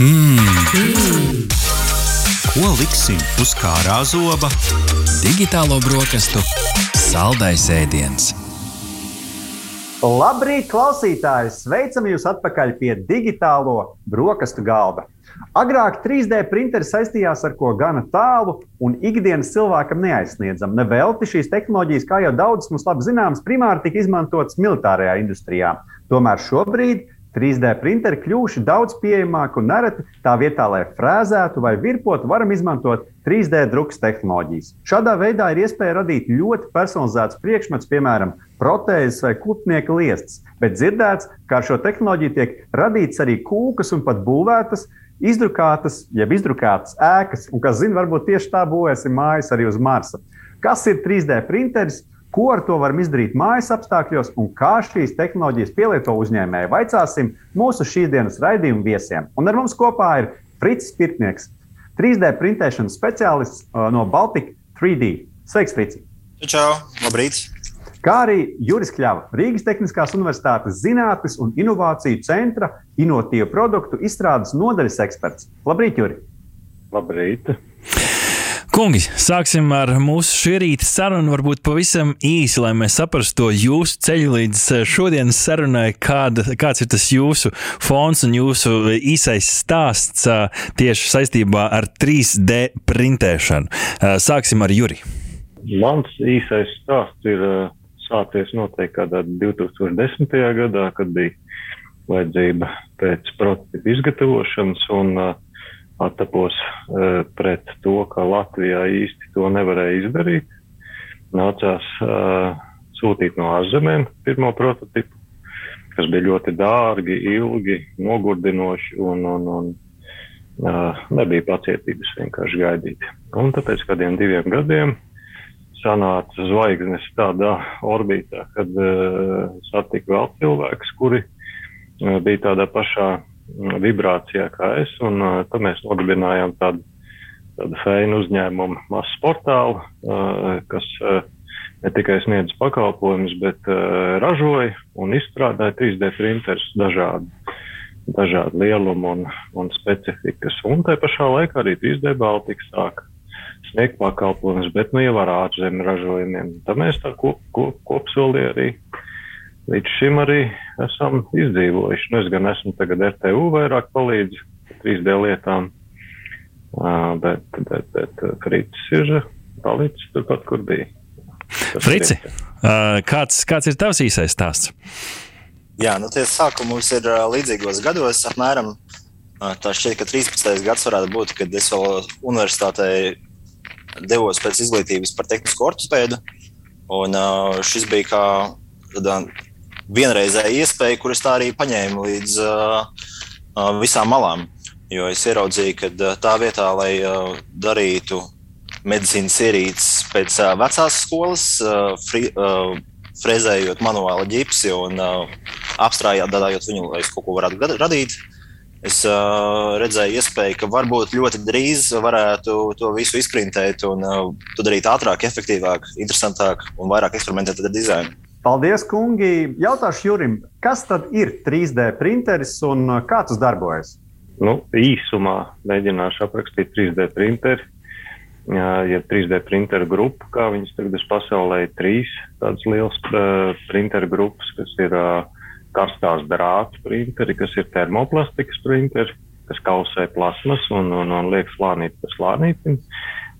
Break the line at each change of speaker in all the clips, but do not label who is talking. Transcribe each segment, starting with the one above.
Hmm. Ko liksim uz kārā zoba?
Digitālo brokastu saldais ēdiens.
Labrīt, klausītāji! Sveicam jūs atpakaļ pie digitālo brokastu galda. Agrāk 3D printeri saistījās ar ko gana tālu un ikdienas cilvēkam neaizsniedzam. Nevelti šīs tehnoloģijas, kā jau daudz mums labi zināms, primāri tika izmantotas militārajā industrijā. Tomēr šobrīd 3D printeri kļuvuši daudz pieejamāki un nereti tā vietā, lai frēzētu vai virpotu, varam izmantot 3D drukas tehnoloģijas. Šādā veidā ir iespēja radīt ļoti personalizētus priekšmetus, piemēram, protēzes vai kutnieka liestas, bet dzirdēts, ka ar šo tehnoloģiju tiek radīts arī kūkas un pat būvētas izdrukātas, jeb izdrukātas ēkas, un kas zina, varbūt tieši tā būvēsim mājas arī uz Marsa. Kas ir 3D printeris? Ko ar to varam izdarīt mājas apstākļos un kā šīs tehnoloģijas pielieto uzņēmēji? Vaicāsim mūsu šīsdienas raidījumu viesiem. Un ar mums kopā ir Frits Pirtnieks, 3D printēšanas speciālists uh, no Baltika 3D. Sveiks, Frits!
Čau! Labrīt!
Kā arī Juris Kļava, Rīgas Tehniskās Universitātes Zinātnes un Innovāciju centra inovatīvu produktu izstrādes nodaļas eksperts. Labrīt, Juri!
Labrīt!
Kungi, sāksim ar mūsu šī rīta sarunu. Varbūt pavisam īsi, lai mēs saprastu to jūsu ceļu līdz eh, šodienas sarunai, kāda, kāds ir tas jūsu fons un jūsu īsais stāsts eh, tieši saistībā ar 3D printēšanu. Eh, sāksim ar Juri.
Mans īsais stāsts ir sācies noteikti kādā 2010. gadā, kad bija vajadzība pēc prototypu izgatavošanas. Un, uh, attapos uh, pret to, ka Latvijā īsti to nevarēja izdarīt. Nācās uh, sūtīt no ārzemēm pirmo prototipu, kas bija ļoti dārgi, ilgi, nogurdinoši un, un, un uh, nebija pacietības vienkārši gaidīt. Un tāpēc kādiem diviem gadiem sanāca zvaigznes tādā orbītā, kad uh, satika vēl cilvēks, kuri uh, bija tādā pašā vibrācijā kā es, un uh, tad mēs nodibinājām tādu, tādu feinu uzņēmumu, masu portālu, uh, kas uh, ne tikai sniedz pakalpojumus, bet uh, ražoja un izstrādāja 3D printerus dažādu, dažādu lielumu un, un specifikas. Un tā pašā laikā arī 3D Baltika sāka sniegt pakalpojumus, bet nu jau ar ārzemju ražojumiem. Tad mēs tā kop, kop, kopsolī arī līdz šim arī esam izdzīvojuši. Nu, es gan esmu tagad RTU vairāk palīdz 3D lietām, bet, bet, bet Frits ir palicis turpat, kur bija.
Tas Frici, uh, kāds, kāds ir tavs īsais stāsts?
Jā, nu tie sākumi mums ir līdzīgos gados apmēram. Tā šķiet, ka 13. gads varētu būt, kad es vēl universitātē devos pēc izglītības par tehnisko ortopēdu. Un šis bija kā tādā vienreizēja iespēja, kuras tā arī paņēma līdz uh, uh, visām malām. Jo es ieraudzīju, ka uh, tā vietā, lai darītu medicīnas ierīces pēc vecās skolas, fri, frezējot manuāli ģipsi un apstrādājot viņu, lai es kaut ko varētu radīt. Es uh, redzēju, iespēju, ka varbūt ļoti drīz varētu to visu izprintēt un uh, to darīt ātrāk, efektīvāk, interesantāk un vairāk eksperimentēt ar dizainu.
Paldies, kungi! Jautāšu Jurim, kas tad ir 3D printeris un uh, kā tas darbojas?
Nu, īsumā mēģināšu aprakstīt 3D printeri. Ja 3D printeru grupu, kā viņas tagad ir pasaulē, ir trīs tādas lielas uh, printeru grupas, kas ir uh, karstās drāta printeri, kas ir termoplastikas printeri, kas kausē plasmas un, un, un liek slānīt pa slānītim.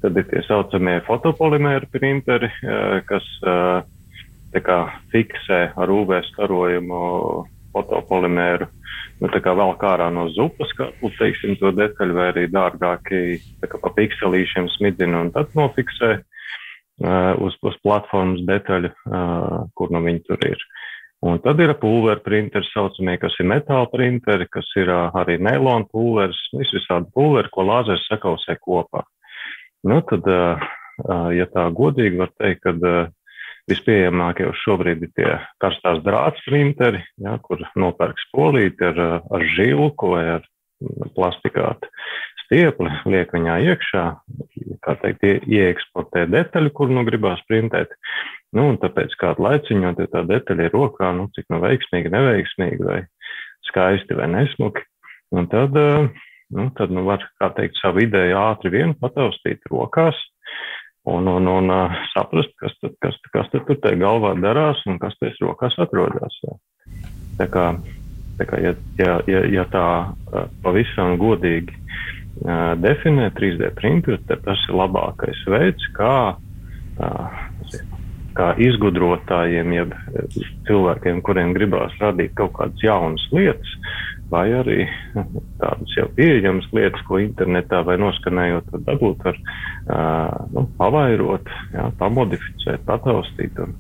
Tad ir tie saucamie fotopolimēra printeri, uh, kas uh, fiksē ar UV starojumu fotopolimēru. Nu, tā kā vēl kā ārā no zupas, kā teiksim, to detaļu, vai arī dārgāki pa pikselīšiem smidzina un tad nofiksē uh, uz, uz platformas detaļu, uh, kur nu viņi tur ir. Un tad ir pulveru printeri, saucamie, kas ir metāla printeri, kas ir uh, arī neilona pulveris, visādi pulveri, ko lāzers sakausē kopā. Nu, tad, uh, ja tā godīgi var teikt, tad uh, Vispieejamākie uz šobrīd ir tie karstās drāts printeri, ja, kur nopērk spolīti ar, ar žilku vai ar plastikātu stiepli, liek viņā iekšā, kā teikt, ie, ieeksportē detaļu, kur nu gribās printēt. Nu, un tāpēc kādu laiciņu, ja tā detaļa ir rokā, nu, cik nu veiksmīgi, neveiksmīgi, vai skaisti vai nesmuki. Un tad uh, nu, tad nu, var, kā teikt, savu ideju ātri vien pataustīt rokās un, un, un saprast, kas tad, kas, kas tad tur tajā galvā darās un kas tajās rokās atrodas. Tā kā, tā kā ja, ja, ja, ja tā pavisam godīgi uh, definē 3D printeru, tad tas ir labākais veids, kā, uh, kā izgudrotājiem, jeb cilvēkiem, kuriem gribās radīt kaut kādas jaunas lietas, vai arī tādas jau pieejamas lietas, ko internetā vai noskanējot, dabūt var uh, nu, pavairot, jā, pamodificēt, pataustīt un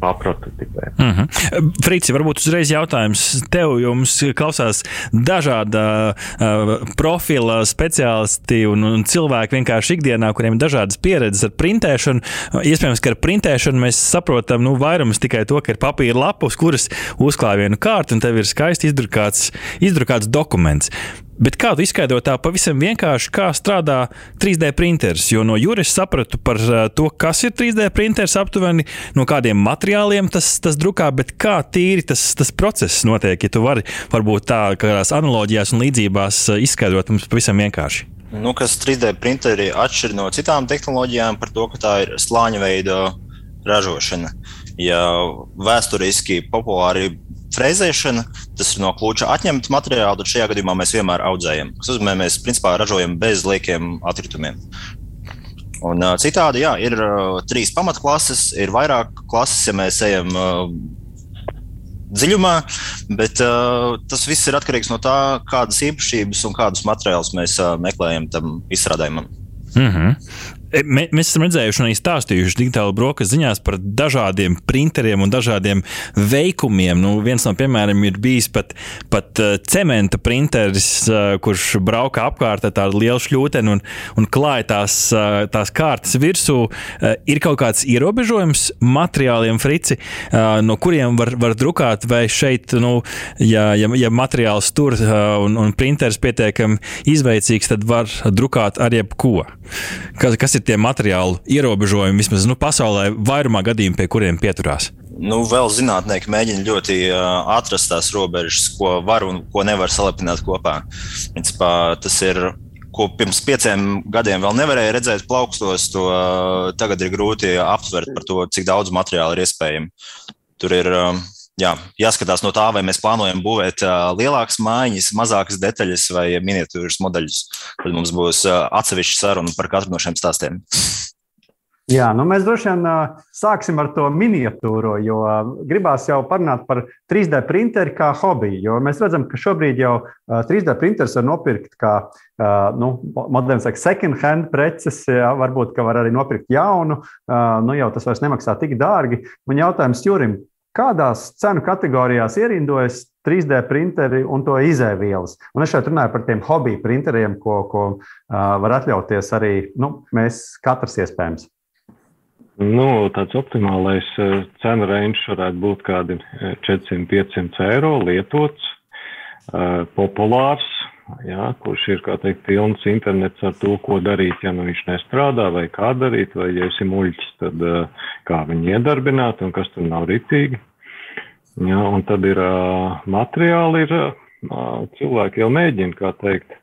paprototipēt.
Mm -hmm. Frici, varbūt uzreiz jautājums tev, jo mums klausās dažāda uh, profila speciālisti un, un cilvēki vienkārši ikdienā, kuriem ir dažādas pieredzes ar printēšanu. Iespējams, ka ar printēšanu mēs saprotam, nu, vairums tikai to, ka ir papīra lapa, uz kuras uzklāj vienu kārtu, un tev ir skaisti izdrukāts, izdrukāts dokuments. Bet kā tu izskaidro tā pavisam vienkārši, kā strādā 3D printeris? Jo no jūras sapratu par to, kas ir 3D printeris aptuveni, no kādiem materiāliem tas, tas drukā, bet kā tīri tas, tas process notiek, ja tu vari varbūt tā kādās analoģijās un līdzībās izskaidrot mums pavisam vienkārši.
Nu, kas 3D printeri atšķir no citām tehnoloģijām par to, ka tā ir slāņa veida ražošana. Ja vēsturiski populāri Freizēšana, tas ir no klūča atņemts materiāls, tad šajā gadījumā mēs vienmēr audzējam. Tas nozīmē, mēs principā ražojam bez liekiem atkritumiem. Un, uh, citādi, jā, ir uh, trīs pamatklases, ir vairāk klases, ja mēs ejam uh, dziļumā, bet uh, tas viss ir atkarīgs no tā, kādas īpašības un kādus materiālus mēs uh, meklējam tam izstrādājumam.
Mm -hmm. Mēs esam redzējuši un arī stāstījuši digitāli brokastu ziņās par dažādiem printeriem un dažādiem veikumiem. Nu, viens no piemēriem ir bijis pat, pat uh, cementa printeris, uh, kurš brauka apkārt ar tādu lielu šļūteni un, un klāja tās, tās kārtas virsū. Ir kaut kāds ierobežojums materiāliem, frici, no kuriem var, var drukāt, vai šeit, nu, ja, ja, ja materiāls tur un, un printeris pietiekami izveicīgs, tad var drukāt ar jebko. Kas, kas ir ir tie materiālu ierobežojumi, vismaz nu, pasaulē, vairumā gadījumu, pie kuriem pieturās?
Nu, vēl zinātnieki mēģina ļoti atrast tās robežas, ko var un ko nevar salepināt kopā. Principā, tas ir ko pirms pieciem gadiem vēl nevarēja redzēt plaukstos, to tagad ir grūti aptvert par to, cik daudz materiāla ir iespējams. Tur ir jā, jāskatās no tā, vai mēs plānojam būvēt lielākas mājiņas, mazākas detaļas vai miniatūras modeļus. Tad mums būs atsevišķa saruna par katru no šiem stāstiem.
Jā, nu mēs droši vien sāksim ar to miniatūro, jo gribās jau parunāt par 3D printeri kā hobiju. Jo mēs redzam, ka šobrīd jau uh, 3D printeris var nopirkt kā nu, moderns, second hand preces, jā, varbūt var arī nopirkt jaunu. Nu, jau tas vairs nemaksā tik dārgi. Man jautājums Jurim, Kādās cenu kategorijās ierindojas 3D printeri un to izēvielas? Un es šeit runāju par tiem hobiju printeriem, ko, ko uh, var atļauties arī nu, mēs katrs iespējams.
Nu, tāds optimālais cenu range varētu būt kādi 400-500 eiro lietots, populārs, jā, kurš ir, kā teikt, pilns internets ar to, ko darīt, ja nu viņš nestrādā, vai kā darīt, vai, ja esi muļķis, tad kā viņu iedarbināt un kas tur nav ritīgi. Jā, un tad ir materiāli, ir cilvēki jau mēģina, kā teikt, Eh,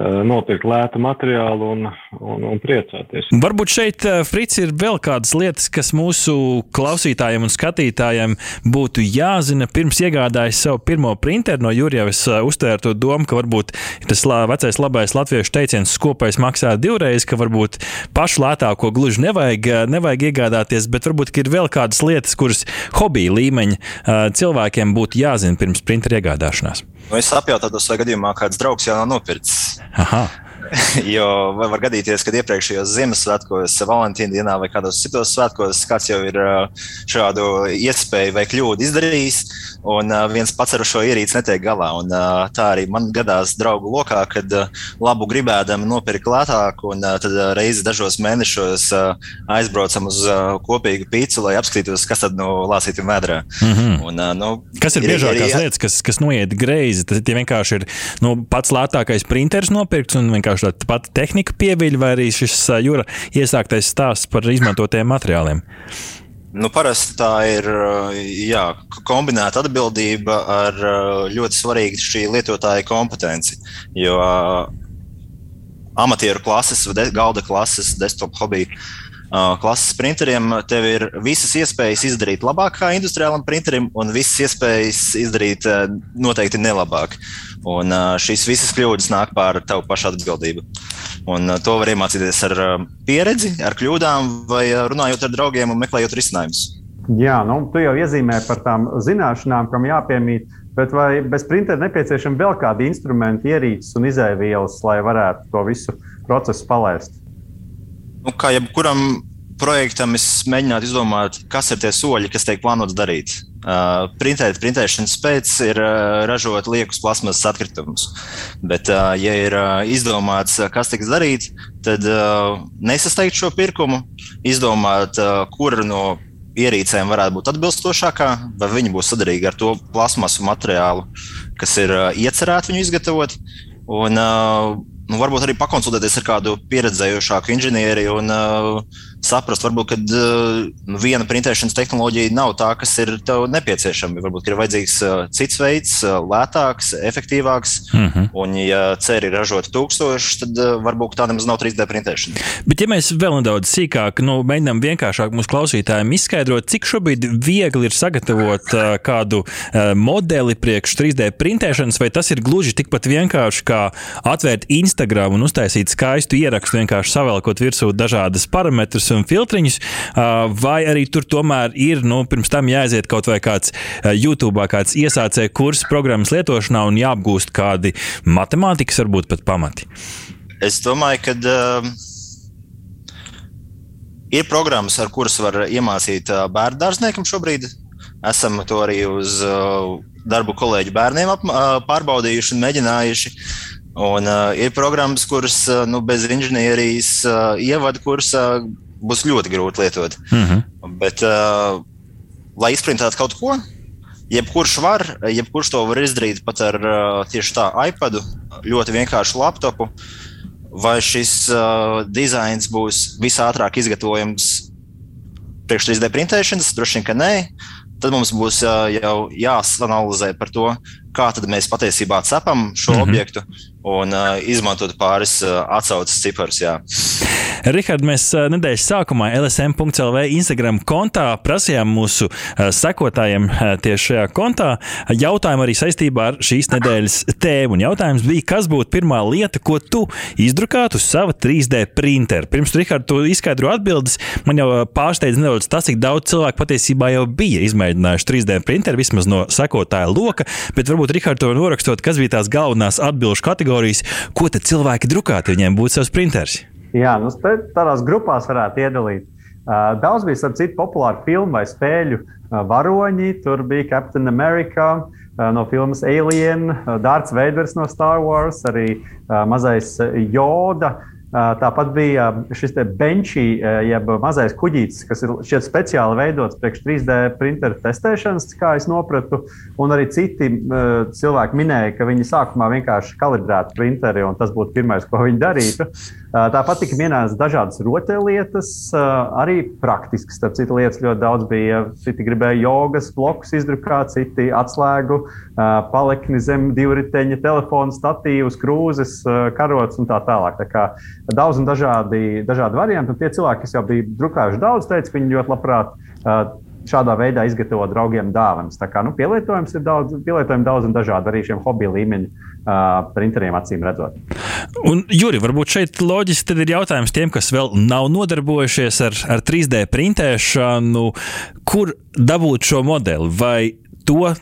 nopirkt lētu materiālu un, un, un priecāties.
Varbūt šeit, eh, Frits, ir vēl kādas lietas, kas mūsu klausītājiem un skatītājiem būtu jāzina pirms iegādājas savu pirmo printeru. No Jurijavas eh, uztvēra to domu, ka varbūt tas vecais labais latviešu teiciens skopais maksā divreiz, ka varbūt pašu lētāko gluži nevajag, nevajag iegādāties, bet varbūt ir vēl kādas lietas, kuras hobija līmeņa cilvēkiem būtu jāzina pirms printera iegādāšanās.
Nu, es apjautātos, vai gadījumā kāds draugs jau nav nopircis.
Aha.
Jo var gadīties, ka iepriekšējos Ziemassvētkos, Valentīna dienā vai kādos citos svētkos kāds jau ir šādu iespēju vai kļūdu izdarījis, un viens pats ar šo ierīci netiek galā. Un, tā arī man gadās draugu lokā, kad labu gribēdami nopirka lētāk, un tad reizi dažos mēnešos aizbraucam uz kopīgu pīci, lai apskatītos, kas tad no lāsītiem vēdrā.
Mm -hmm. un, nu, kas ir, biežākās lietas, kas, kas noiet greizi? Tas vienkārši ir nu, pats lētākais printeris nopirkts un vienkārši tā pati tehnika pieviļ, vai arī šis jūra iesāktais stāsts par izmantotiem materiāliem?
Nu, parasti tā ir jā, kombinēta atbildība ar ļoti svarīgu šī lietotāja kompetenci. Jo amatieru klases, galda klases, desktop hobiju klases printeriem tev ir visas iespējas izdarīt labāk kā industriālam printerim, un visas iespējas izdarīt noteikti nelabāk. Un šīs visas kļūdas nāk pār tavu pašu atbildību. Un to var iemācīties ar pieredzi, ar kļūdām, vai runājot ar draugiem un meklējot risinājumus.
Jā, nu, tu jau iezīmē par tām zināšanām, kam jāpiemīt. Bet vai bez printera nepieciešami vēl kādi instrumenti, ierīces un izēvielas, lai varētu to visu procesu palaist?
Nu, kā jebkuram projektam, es mēģinātu izdomāt, kas ir tie soļi, kas tiek plānots darīt. Uh, printēt, printēšanas pēc ir uh, ražot liekus plasmasas atkritumus. Bet, uh, ja ir uh, izdomāts, uh, kas tiks darīts, tad uh, nesasteigt šo pirkumu, izdomāt, uh, kur no ierīcēm varētu būt atbilstošākā, vai viņi būs sadarīgi ar to plasmasu materiālu, kas ir uh, iecerēts viņu izgatavot. Un, uh, nu, varbūt arī pakonsultēties ar kādu pieredzējušāku inženieri un uh, saprast, varbūt, ka uh, viena printēšanas tehnoloģija nav tā, kas ir tev nepieciešama. Varbūt ir vajadzīgs cits veids, lētāks, efektīvāks. Mm -hmm. Un, ja ceri ražot tūkstošus, tad varbūt tā nemaz nav 3D printēšana.
Bet, ja mēs vēl nedaudz sīkāk nu, mēģinām vienkāršāk mūsu klausītājiem izskaidrot, cik šobrīd viegli ir sagatavot uh, kādu uh, modeli priekš 3D printēšanas, vai tas ir gluži tikpat vienkārši kā atvērt Instagram un uztaisīt skaistu ierakstu, vienkārši savēlkot virsū dažādas parametrus un filtriņus, vai arī tur tomēr ir nu, pirms tam jāaiziet kaut vai kāds YouTube, kāds iesācēja kurs programmas lietošanā un jāapgūst kādi matemātikas, varbūt pat pamati?
Es domāju, ka. Uh... Ir programmas, ar kuras var iemācīt bērnu dārzniekam šobrīd. Esam to arī uz darbu kolēģu bērniem pārbaudījuši un mēģinājuši. Un, uh, ir programmas, kuras nu, bez inženierijas uh, ievada kursā būs ļoti grūti lietot. Mm -hmm. Bet, uh, lai izprintētu kaut ko, jebkurš var, jebkurš to var izdarīt pat ar uh, tieši tā iPadu, ļoti vienkāršu laptopu. Vai šis uh, dizains būs visātrāk izgatavojams priekš 3D printēšanas? Droši vien, ka nē. Tad mums būs uh, jau jāsanalizē par to, kā mēs patiesībā cepam šo mm -hmm. objektu un uh, izmantot pāris uh, atsauces ciparus.
Rihard, mēs nedēļas sākumā LSM.CLV Instagram kontā prasījām mūsu sekotājiem tieši šajā kontā jautājumu arī saistībā ar šīs nedēļas tēmu. Un jautājums bija, kas būtu pirmā lieta, ko tu izdrukātu uz sava 3D printera? Pirms Rihard, tu izskaidro atbildes, man jau pārsteidz nedaudz tas, cik daudz cilvēku patiesībā jau bija izmēģinājuši 3D printeru, vismaz no sekotāja loka, bet varbūt Rihard to norakstot, kas bija tās galvenās atbilžu kategorijas, ko tad cilvēki drukātu, ja viņiem būtu savs printers.
Jā, nu, tādās grupās varētu iedalīt. Uh, daudz bija starp citu populāru filmu vai spēļu uh, varoņi. Tur bija Captain America uh, no filmas Alien, Dārts Veiders no Star Wars, arī mazais Joda. Tāpat bija šis benčī, jeb mazais kuģītis, kas ir šeit speciāli veidots priekš 3D printeru testēšanas, kā es sapratu. Un arī citi cilvēki minēja, ka viņi sākumā vienkārši kalibrētu printeri, un tas būtu pirmais, ko viņi darītu. Tāpat tika minētas dažādas rotaļlietas, arī praktiskas. Starp citu, lietas ļoti daudz bija. Citi gribēja jogas blokus izdrukāt, citi atslēgu, palekni zem divriteņa, telefona statīvus, krūzes, karotes un tā tālāk. Tā kā daudz un dažādi, dažādi varianti. Un tie cilvēki, kas jau bija drukājuši daudz, teica, ka viņi ļoti labprāt šādā veidā izgatavo draugiem dāvanas. Tā kā nu, pielietojums ir daudz, pielietojumi daudz un dažādi arī šiem hobiju līmeņa uh, printeriem, acīm redzot.
Un, Juri, varbūt šeit loģiski ir jautājums tiem, kas vēl nav nodarbojušies ar, ar 3D printēšanu, kur dabūt šo modeli. Vai to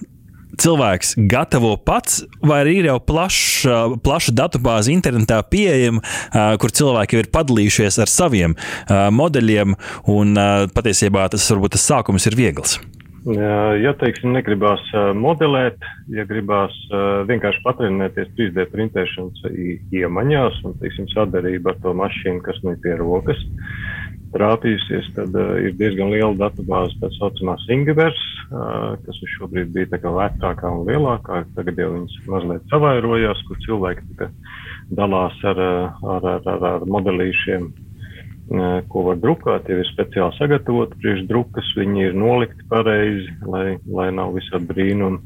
cilvēks gatavo pats, vai arī ir jau plaša, plaša datubāze internetā pieejama, kur cilvēki jau ir padalījušies ar saviem modeļiem, un patiesībā tas varbūt tas sākums ir viegls.
Ja, teiksim, negribās modelēt, ja gribās vienkārši patrenēties 3D printēšanas iemaņās un, teiksim, sadarbība ar to mašīnu, kas nu ir pie rokas, trāpījusies, tad uh, ir diezgan liela datubāze, tā saucamā Singapūras, uh, kas šobrīd bija vecākā un lielākā. Tagad jau viņas mazliet savairojās, kur cilvēki dalās ar, ar, ar, ar, ar modelīšiem. ko var drukāt, jau ir speciāli sagatavoti priekšdrukas, viņi ir nolikti pareizi, lai, lai nav visādi brīnumi.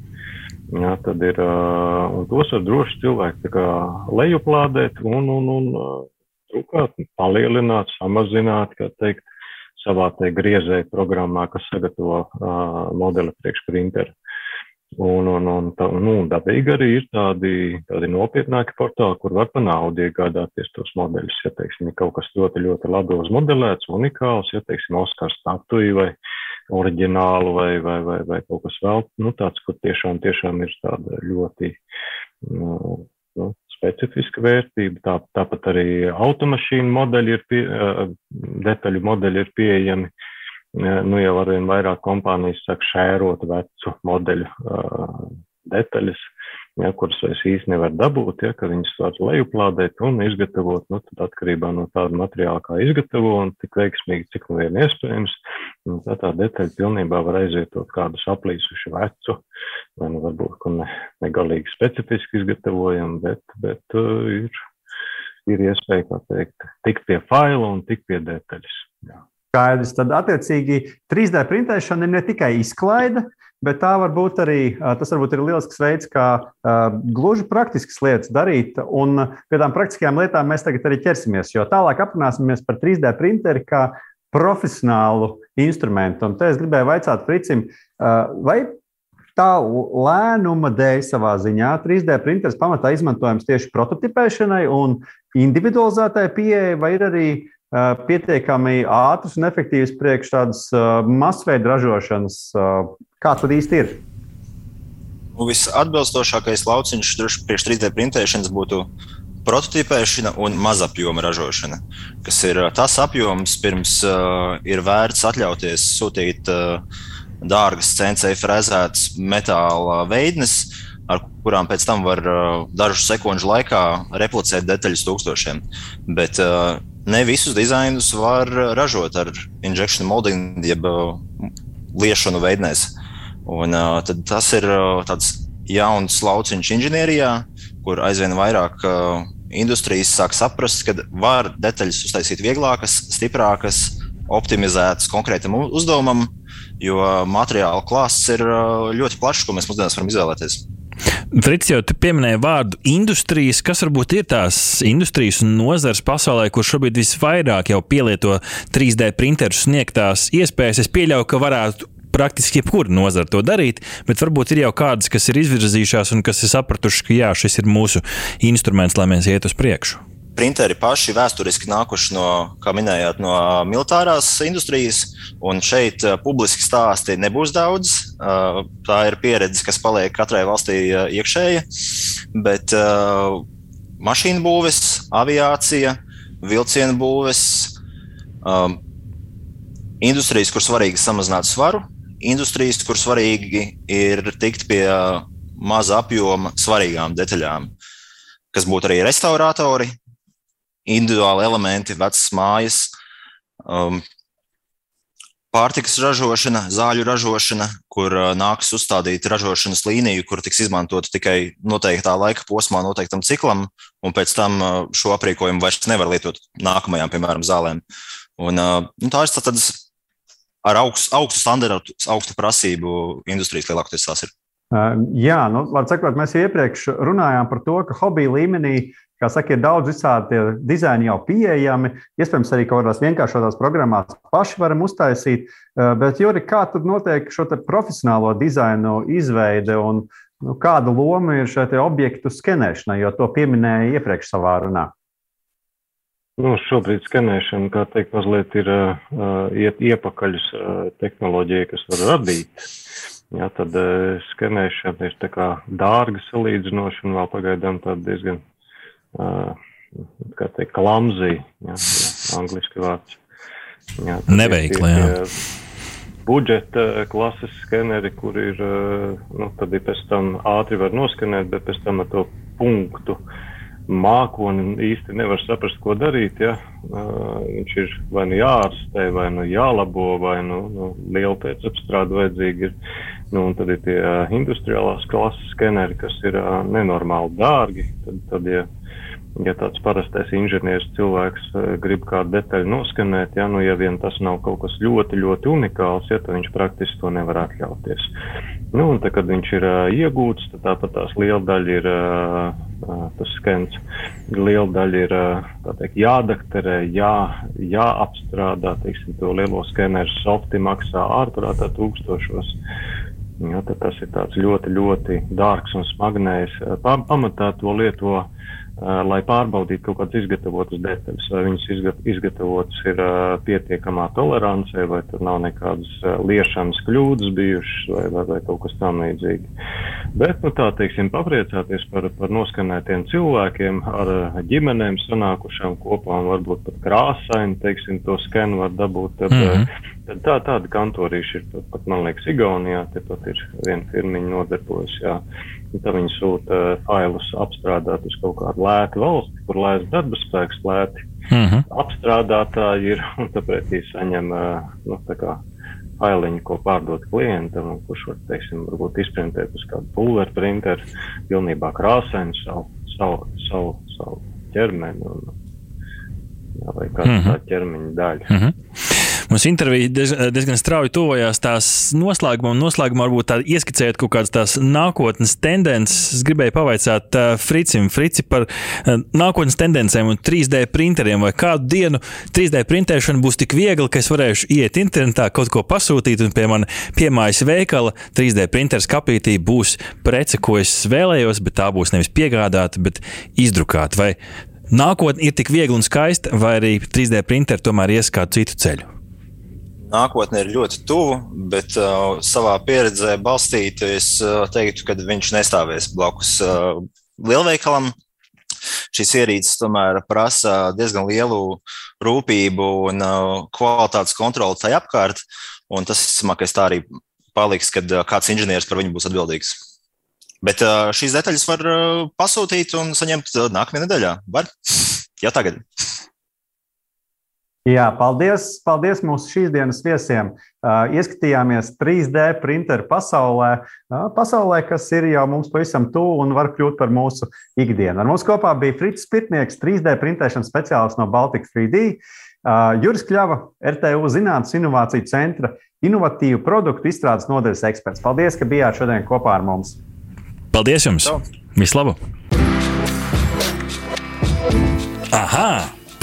Jā, tad ir, un tos var droši cilvēki lejuplādēt un, un, un drukāt, palielināt, samazināt, kā teikt, savā te griezēju programmā, kas sagatavo uh, modeli priekšprinteri. Un, un, un, tā, nu, dabīgi arī ir tādi, tādi nopietnāki portāli, kur var pa naudu iegādāties tos modeļus. Ja, teiksim, ir kaut kas ļoti, ļoti labi uzmodelēts, unikāls, ja, teiksim, Oskars statuja vai oriģinālu vai, vai, vai, vai kaut kas vēl, nu, tāds, kur tiešām, tiešām ir tāda ļoti, nu, nu, specifiska vērtība. Tā, tāpat arī automašīnu modeļi ir, pie, detaļu modeļi ir pieejami. Nu jau arvien vairāk kompānijas sāk šērot vecu modeļu detaļas, ja, kuras vairs īsti nevar dabūt, ja, ka viņas var lejuplādēt un izgatavot, nu, tad atkarībā no tāda materiāla, kā izgatavo un tik veiksmīgi, cik nu vien iespējams, un tā tā detaļa pilnībā var aizvietot kādu saplīsušu vecu, vai nu varbūt, ko ne, negalīgi specifiski izgatavojam, bet, bet uh, ir, ir iespēja, kā teikt, tikt pie faila un tikt pie detaļas. Jā.
Skaidrs. Tad, attiecīgi, 3D printēšana ir ne tikai izklaide, bet tā var būt arī tas varbūt ir lielisks veids, kā uh, gluži praktiskas lietas darīt. Un pie tām praktiskajām lietām mēs tagad arī ķersimies, jo tālāk aprunāsimies par 3D printeri kā profesionālu instrumentu. Un te es gribēju vaicāt Fricim, uh, vai tā lēnuma dēļ savā ziņā 3D printeris pamatā izmantojams tieši prototipēšanai un individualizētai pieejai, vai ir arī pietiekami ātrs un efektīvs priekš tādas masveida ražošanas. Kā tad īsti ir?
Nu, visatbilstošākais lauciņš priekš 3D printēšanas būtu prototipēšana un mazapjoma ražošana, kas ir tas apjoms, pirms uh, ir vērts atļauties sūtīt uh, dārgas CNC frezētas metāla veidnes, ar kurām pēc tam var uh, dažu sekundžu laikā replicēt detaļas tūkstošiem. Bet uh, ne visus dizainus var ražot ar injection molding, jeb uh, liešanu veidnēs. Un, uh, tas ir tāds jauns lauciņš inženierijā, kur aizvien vairāk industrijas sāk saprast, ka var detaļas uztaisīt vieglākas, stiprākas, optimizētas konkrētam uzdevumam, jo materiāla klāsts ir ļoti plašs, ko mēs mūsdienās varam izvēlēties.
Frits jau pieminēja vārdu industrijas. Kas varbūt ir tās industrijas un nozars pasaulē, kur šobrīd visvairāk jau pielieto 3D printeru sniegtās iespējas? Es pieļauju, ka varētu praktiski jebkura nozara to darīt, bet varbūt ir jau kādas, kas ir izvirzījušās un kas ir sapratuši, ka jā, šis ir mūsu instruments, lai mēs iet uz priekšu
printeri paši vēsturiski nākuši no, kā minējāt, no militārās industrijas, un šeit publiski stāsti nebūs daudz. Tā ir pieredze, kas paliek katrai valstī iekšēja, bet mašīnu būves, aviācija, vilcienu būves, industrijas, kur svarīgi samazināt svaru, industrijas, kur svarīgi ir tikt pie maza apjoma svarīgām detaļām, kas būtu arī restauratori, individuāli elementi, vecas mājas, um, pārtikas ražošana, zāļu ražošana, kur uh, nāks uzstādīt ražošanas līniju, kur tiks izmantota tikai noteiktā laika posmā, noteiktam ciklam, un pēc tam uh, šo aprīkojumu vairs nevar lietot nākamajām, piemēram, zālēm. Un, uh, nu, tā ir tādas ar augstu, augstu standartu, augstu prasību industrijas lielākoties tās ir.
Uh, jā, nu, var sakot, mēs iepriekš runājām par to, ka hobija līmenī Kā saka, ir daudz visādi dizaini jau pieejami. Iespējams, arī kaut kādās vienkāršotās programmās paši varam uztaisīt. Eh, bet, Juri, kā tad notiek šo profesionālo dizainu izveide un nu, kāda loma ir šai objektu skenēšanai, jo to pieminēja iepriekš savā runā?
Nu, šobrīd skenēšana, kā teikt, mazliet ir uh, iet iepakaļ uh, tehnoloģija, kas var radīt. Jā, tad uh, skenēšana ir tā kā dārga salīdzinoši un vēl pagaidām tāda diezgan kā teikt, klamzī, jā, angliski vārds.
Jā, Neveikli, jā.
Budžeta klases skeneri, kur ir, nu, tad ir pēc tam ātri var noskenēt, bet pēc tam ar to punktu mākoni īsti nevar saprast, ko darīt, ja. Viņš ir vai nu jāārstē, vai nu jālabo, vai nu, nu liela pēcapstrāde vajadzīga ir. Nu, un tad ir tie industriālās klases skeneri, kas ir nenormāli dārgi. Tad, tad ja ja tāds parastais inženieris cilvēks grib kādu detaļu noskanēt, ja, nu, ja vien tas nav kaut kas ļoti, ļoti unikāls, ja, tad viņš praktiski to nevar atļauties. Nu, un tad, kad viņš ir iegūts, tad tāpat tās liela daļa ir, tas skans, liela daļa ir teikt, jādakterē, jā, jāapstrādā, teiksim, to lielo skeneru softi maksā ārprātā tūkstošos. Ja, tas ir ļoti, ļoti dārgs un smagnējs. Pamatā to lieto lai pārbaudītu kaut kādas izgatavotas detaļas, vai viņas izgat, izgatavotas ir pietiekamā tolerancē, vai tur nav nekādas liešanas kļūdas bijušas, vai, vai, vai kaut kas tam līdzīgs. Bet, nu, tā teiksim, papriecāties par, par noskanētiem cilvēkiem ar ģimenēm sanākušām kopā un varbūt pat krāsaini, teiksim, to skenu var dabūt. Tad, mm -hmm. Tad tā, tāda kantorīša ir pat, man liekas, Igaunijā. Te pat ir viena firmiņa nodarbojas. Jā. Tad viņi sūta uh, failus apstrādāt uz kaut kādu lētu valsti, kur lēts darba spēks lēti. Mm -hmm. Apstrādātāji ir un tāpēc viņi saņem uh, nu, tā failiņu, ko pārdot klientam, kurš var, teiksim, varbūt izprintēt uz kādu pulveru printeru, pilnībā krāsainu savu, savu, savu, savu ķermeni un, jā, vai kādu mm -hmm. ķermeņa daļu. Mm -hmm.
Mums intervija diezgan strauji tuvojās tās noslēgumam. Noslēgumā varbūt tādu ieskicējot kaut kādas tās nākotnes tendences. Es gribēju pavaicāt uh, Fricim, Frici par uh, nākotnes tendencēm un 3D printeriem. Vai kādu dienu 3D printēšana būs tik viegla, ka es varēšu iet internetā, kaut ko pasūtīt, un pie manas piemājas veikala 3D printeris kapītī būs prece, ko es vēlējos, bet tā būs nevis piegādāta, bet izdrukāta. Vai nākotne ir tik viegla un skaista, vai arī 3D printeri tomēr ies kādu citu ceļu?
Nākotne ir ļoti tuvu, bet uh, savā pieredzē balstīti es uh, teiktu, ka viņš nestāvēs blakus uh, lielveikalam. Šīs ierīces tomēr prasa diezgan lielu rūpību un uh, kvalitātes kontroli tajā apkārt. Tas, visticamāk, tā arī paliks, kad uh, kāds inženieris par viņu būs atbildīgs. Bet uh, šīs detaļas var uh, pasūtīt un saņemt uh, nākamajā nedēļā. Var? Jā, tagad.
Jā, paldies, paldies mūsu šīs dienas viesiem. Uh, ieskatījāmies 3D printeru pasaulē, uh, pasaulē, kas ir jau mums pavisam tuvu un var kļūt par mūsu ikdienu. Ar mums kopā bija Frits Spitnieks, 3D printēšanas speciālists no Baltic 3D, uh, Juris Kļava, RTU Zinātnes Innovāciju centra inovatīvu produktu izstrādes nodaļas eksperts. Paldies, ka bijāt šodien kopā ar mums.
Paldies jums! Vislabāk! Aha!